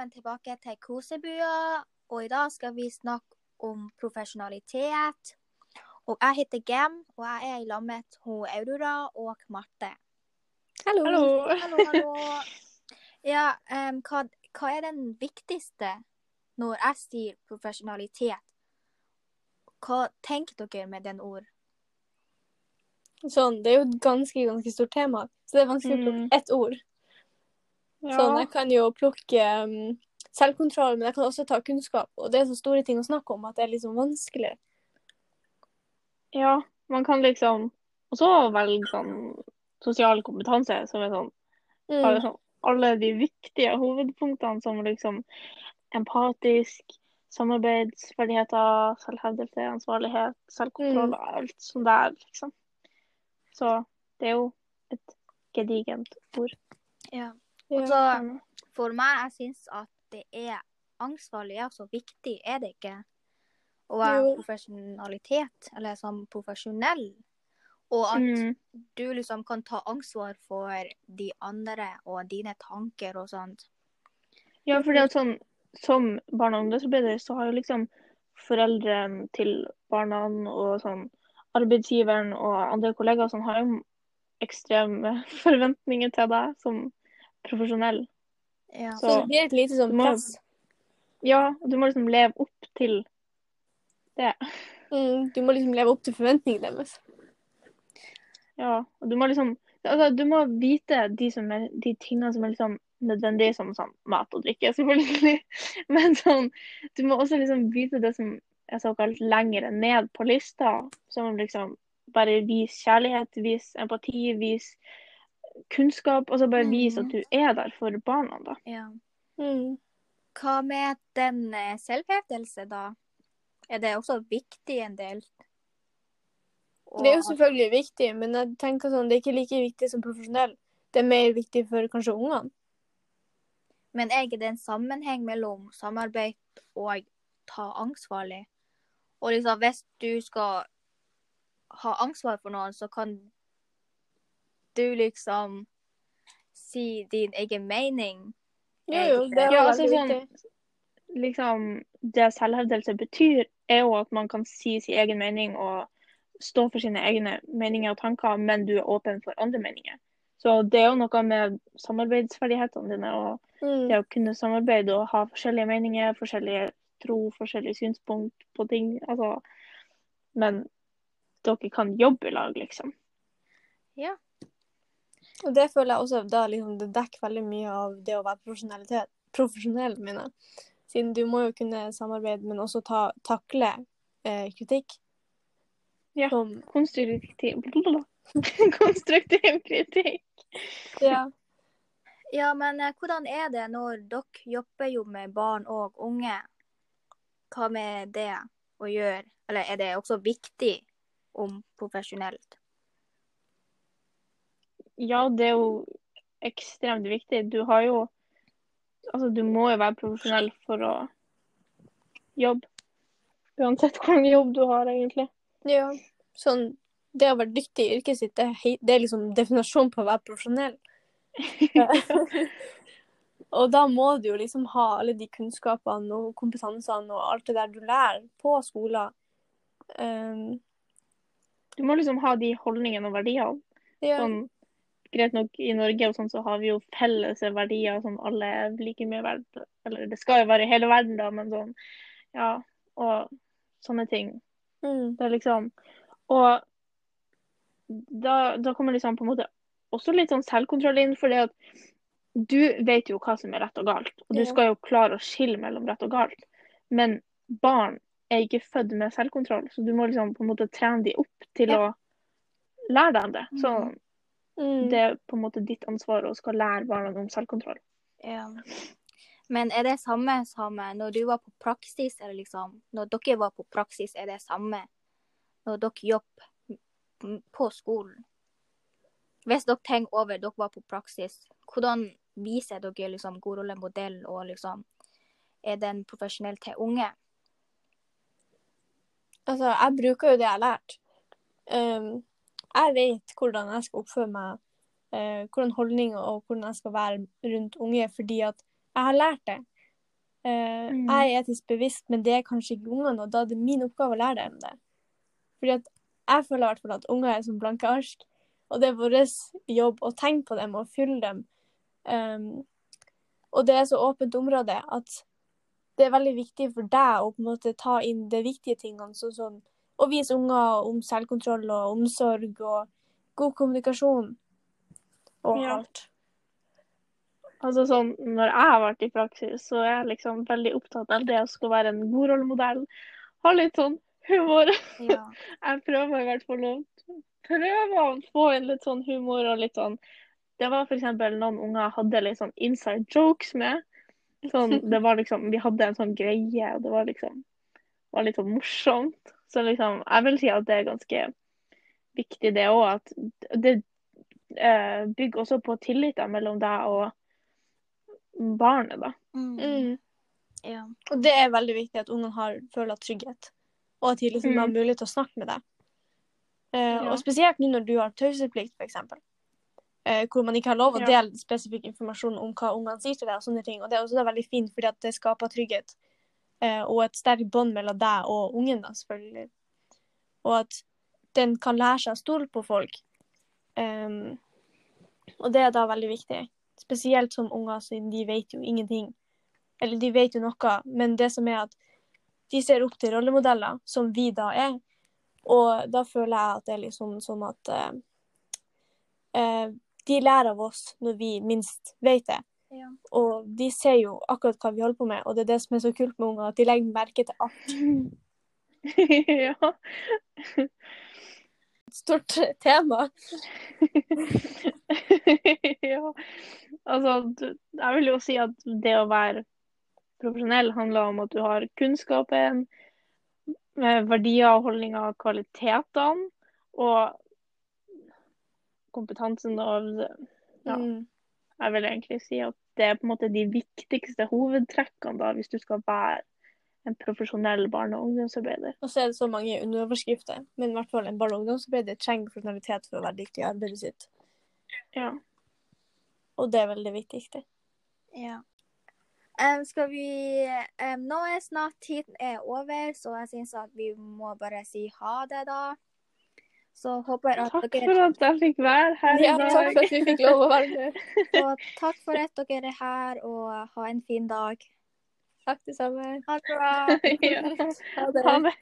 velkommen tilbake til Kosebua. Og i dag skal vi snakke om profesjonalitet. Og jeg heter Gem, og jeg er i lag med Aurora og Marte. Hallo. Hallo. Hallo, hallo. Ja, um, hva, hva er den viktigste når jeg sier profesjonalitet? Hva tenker dere med den ord? Sånn, det er jo et ganske, ganske stort tema, så det er vanskelig å plukke Mm. ett ord. Ja. Sånn, jeg kan jo plukke um, selvkontroll, men jeg kan også ta kunnskap. Og det er så store ting å snakke om at det er liksom vanskelig. ja, man kan liksom også velge sånn sosial kompetanse, som er sånn, Mm. bare sånn alle de viktige hovedpunktene som liksom empatisk, samarbeidsferdigheter, selvhevdelse, ansvarlighet, selvkontroll Mm. og alt sånt der, liksom. Så det er jo et gedigent ord. Ja. Ja. Så for meg, jeg syns at det er ansvarlig er så viktig, er det ikke? Å være profesjonalitet, eller som profesjonell. Og at Mm. du liksom kan ta ansvar for de andre og dine tanker og sånt. Ja, fordi at sånn, som barne- og ungdomsarbeider så har jo liksom foreldrene til barna og sånn arbeidsgiveren og andre kollegaer som har jo ekstreme forventninger til deg som profesjonell. Ja. Så Så det blir et lite sånn press. Ja, du må liksom leve opp til det. Mm, du må liksom leve opp til forventningene deres. Ja, og du må liksom altså, Du må vite de, som er, de tingene som er liksom nødvendige, som sånn mat og drikke, selvfølgelig. Men sånn, du må også liksom vite det som er såkalt lengre ned på lista. Som liksom bare vis kjærlighet, vis empati, vis kunnskap. Altså bare vise at du er der for barna, da. ja. Mm. Hva med den eh, selvhevdelse, da? Er det også viktig en del? Og Det er jo selvfølgelig viktig, men jeg tenker sånn, det er ikke like viktig som profesjonell. Det er mer viktig for kanskje ungene. Men er ikke det en sammenheng mellom samarbeid og ta ansvarlig? Og liksom, hvis du skal ha ansvar for noen, så kan du liksom si din egen mening. Jo, jo, det er Ja, jo altså veldig sånn- viktig. Liksom, det selvhevdelse betyr, er jo at man kan si sin egen mening og stå for sine egne meninger og tanker, men du er åpen for andre meninger. Så det er jo noe med samarbeidsferdighetene dine og Mm. det å kunne samarbeide og ha forskjellige meninger, forskjellige tro, forskjellige synspunkt på ting. Altså, men dere kan jobbe i lag, liksom. Ja. Og det føler jeg også da liksom, det dekker veldig mye av det å være profesjonalitet. Profesjonell, mener jeg. Siden du må jo kunne samarbeide, men også ta, takle eh, kritikk. Ja. Som, Konstruktiv, konstruktiv kritikk. ja. Ja, men eh, hvordan er det når dere jobber jo med barn og unge? Hva med det å gjøre? Eller er det også viktig om profesjonelt? Ja, det er jo ekstremt viktig. Du har jo Altså, du må jo være profesjonell for å jobbe. Uansett hvilken jobb du har, egentlig. ja. Sånn, det å være dyktig i yrket sitt, det, det er liksom definasjonen på å være profesjonell. og da må du jo liksom ha alle de kunnskapene og kompetansene og alt det der du lærer på skolen. Um, Du må liksom ha de holdningene og verdiene. ja. Sånn, greit nok, i Norge og sånn, så har vi jo felles verdier som alle er like mye verdt. Eller det skal jo være i hele verden, da, men sånn Ja. Og sånne ting. Mm. Det er liksom Og da, da kommer liksom på en måte også litt sånn selvkontroll inn, fordi at du vet jo hva som er rett og galt, og du skal jo klare å skille mellom rett og galt. Men barn er ikke født med selvkontroll, så du må liksom på en måte trene de opp til Ja. å lære dem det. Så Mhm. Mm. det er på en måte ditt ansvar å skal lære barna om selvkontroll. Ja. Men er det samme som når du var på praksis, eller liksom Når dere var på praksis, er det samme når dere jobber på skolen? Hvis dere tenker over dere var på praksis, hvordan viser dere liksom god rollemodell, og liksom Er den profesjonell til unge? Altså, jeg bruker jo det jeg har lært. Um, jeg vet hvordan jeg skal oppføre meg, eh, hvordan holdninger og hvordan jeg skal være rundt unge, fordi at jeg har lært det. Eh, Mm. Jeg er etisk bevisst, men det er kanskje ikke ungene, og da er det min oppgave å lære dem det. Fordi at jeg føler i hvert fall at unger er som blanke ark, og det er vår jobb å tenke på dem og fylle dem. Um, og det er så åpent område at det er veldig viktig for deg å på en måte ta inn de viktige tingene, sånn som å vise unger om selvkontroll og omsorg og god kommunikasjon og Ja. alt. Altså sånn, Når jeg har vært i praksis, så er jeg liksom veldig opptatt av det å skulle være en god rollemodell. Ha litt sånn humor. Ja. Jeg prøver i hvert fall å prøve å få inn litt sånn humor og litt sånn Det var f.eks. noen unger hadde litt sånn inside jokes med. Sånn, det var liksom, Vi hadde en sånn greie, og det var liksom var litt sånn morsomt. Så liksom, jeg vil si at det er ganske viktig, det òg. At det eh, bygger også på tilliten mellom deg og barnet, da. Mm. Mm. Ja. Og det er veldig viktig at ungene har, føler trygghet, og at de liksom Mm. har mulighet til å snakke med deg. Eh, Ja. Og spesielt nå når du har taushetsplikt, f.eks. Eh, hvor man ikke har lov å Ja. dele spesifikk informasjon om hva ungene sier til deg. og sånne ting. Og Det er også veldig fint, fordi at det skaper trygghet eh, og et sterkt bånd mellom deg og ungen. da, selvfølgelig. Og at den kan lære seg å stole på folk. Um, og det er da veldig viktig. Spesielt som unger, siden de vet jo ingenting. Eller de vet jo noe, men det som er at de ser opp til rollemodeller, som vi da er. Og da føler jeg at det er liksom sånn at uh, uh, de lærer av oss når vi minst vet det. Ja. Og de ser jo akkurat hva vi holder på med, og det er det som er så kult med unger, at de legger merke til alt. ja. Et stort tema. ja. Altså, jeg vil jo si at det å være profesjonell handler om at du har kunnskapen, med verdier og holdninger, kvalitetene og kompetansen og Ja. Mm. Jeg vil egentlig si at det er på en måte de viktigste hovedtrekkene da, hvis du skal være en profesjonell barne- og ungdomsarbeider. Og så er det så mange underoverskrifter, men i hvert fall en barne- og ungdomsarbeider trenger profesjonalitet for å være dyktig i arbeidet sitt. Ja. Og det er vel det viktigste. Ja. Um, skal vi um, Nå er snart tiden er over, så jeg syns at vi må bare si ha det, da. Så håper at Takk dere for at jeg fikk være her Ja, i dag. takk for at vi fikk lov å være med. Og takk for at dere er her, og ha en fin dag. Takk det samme. Ha det bra. ja. Ha det. Ha det.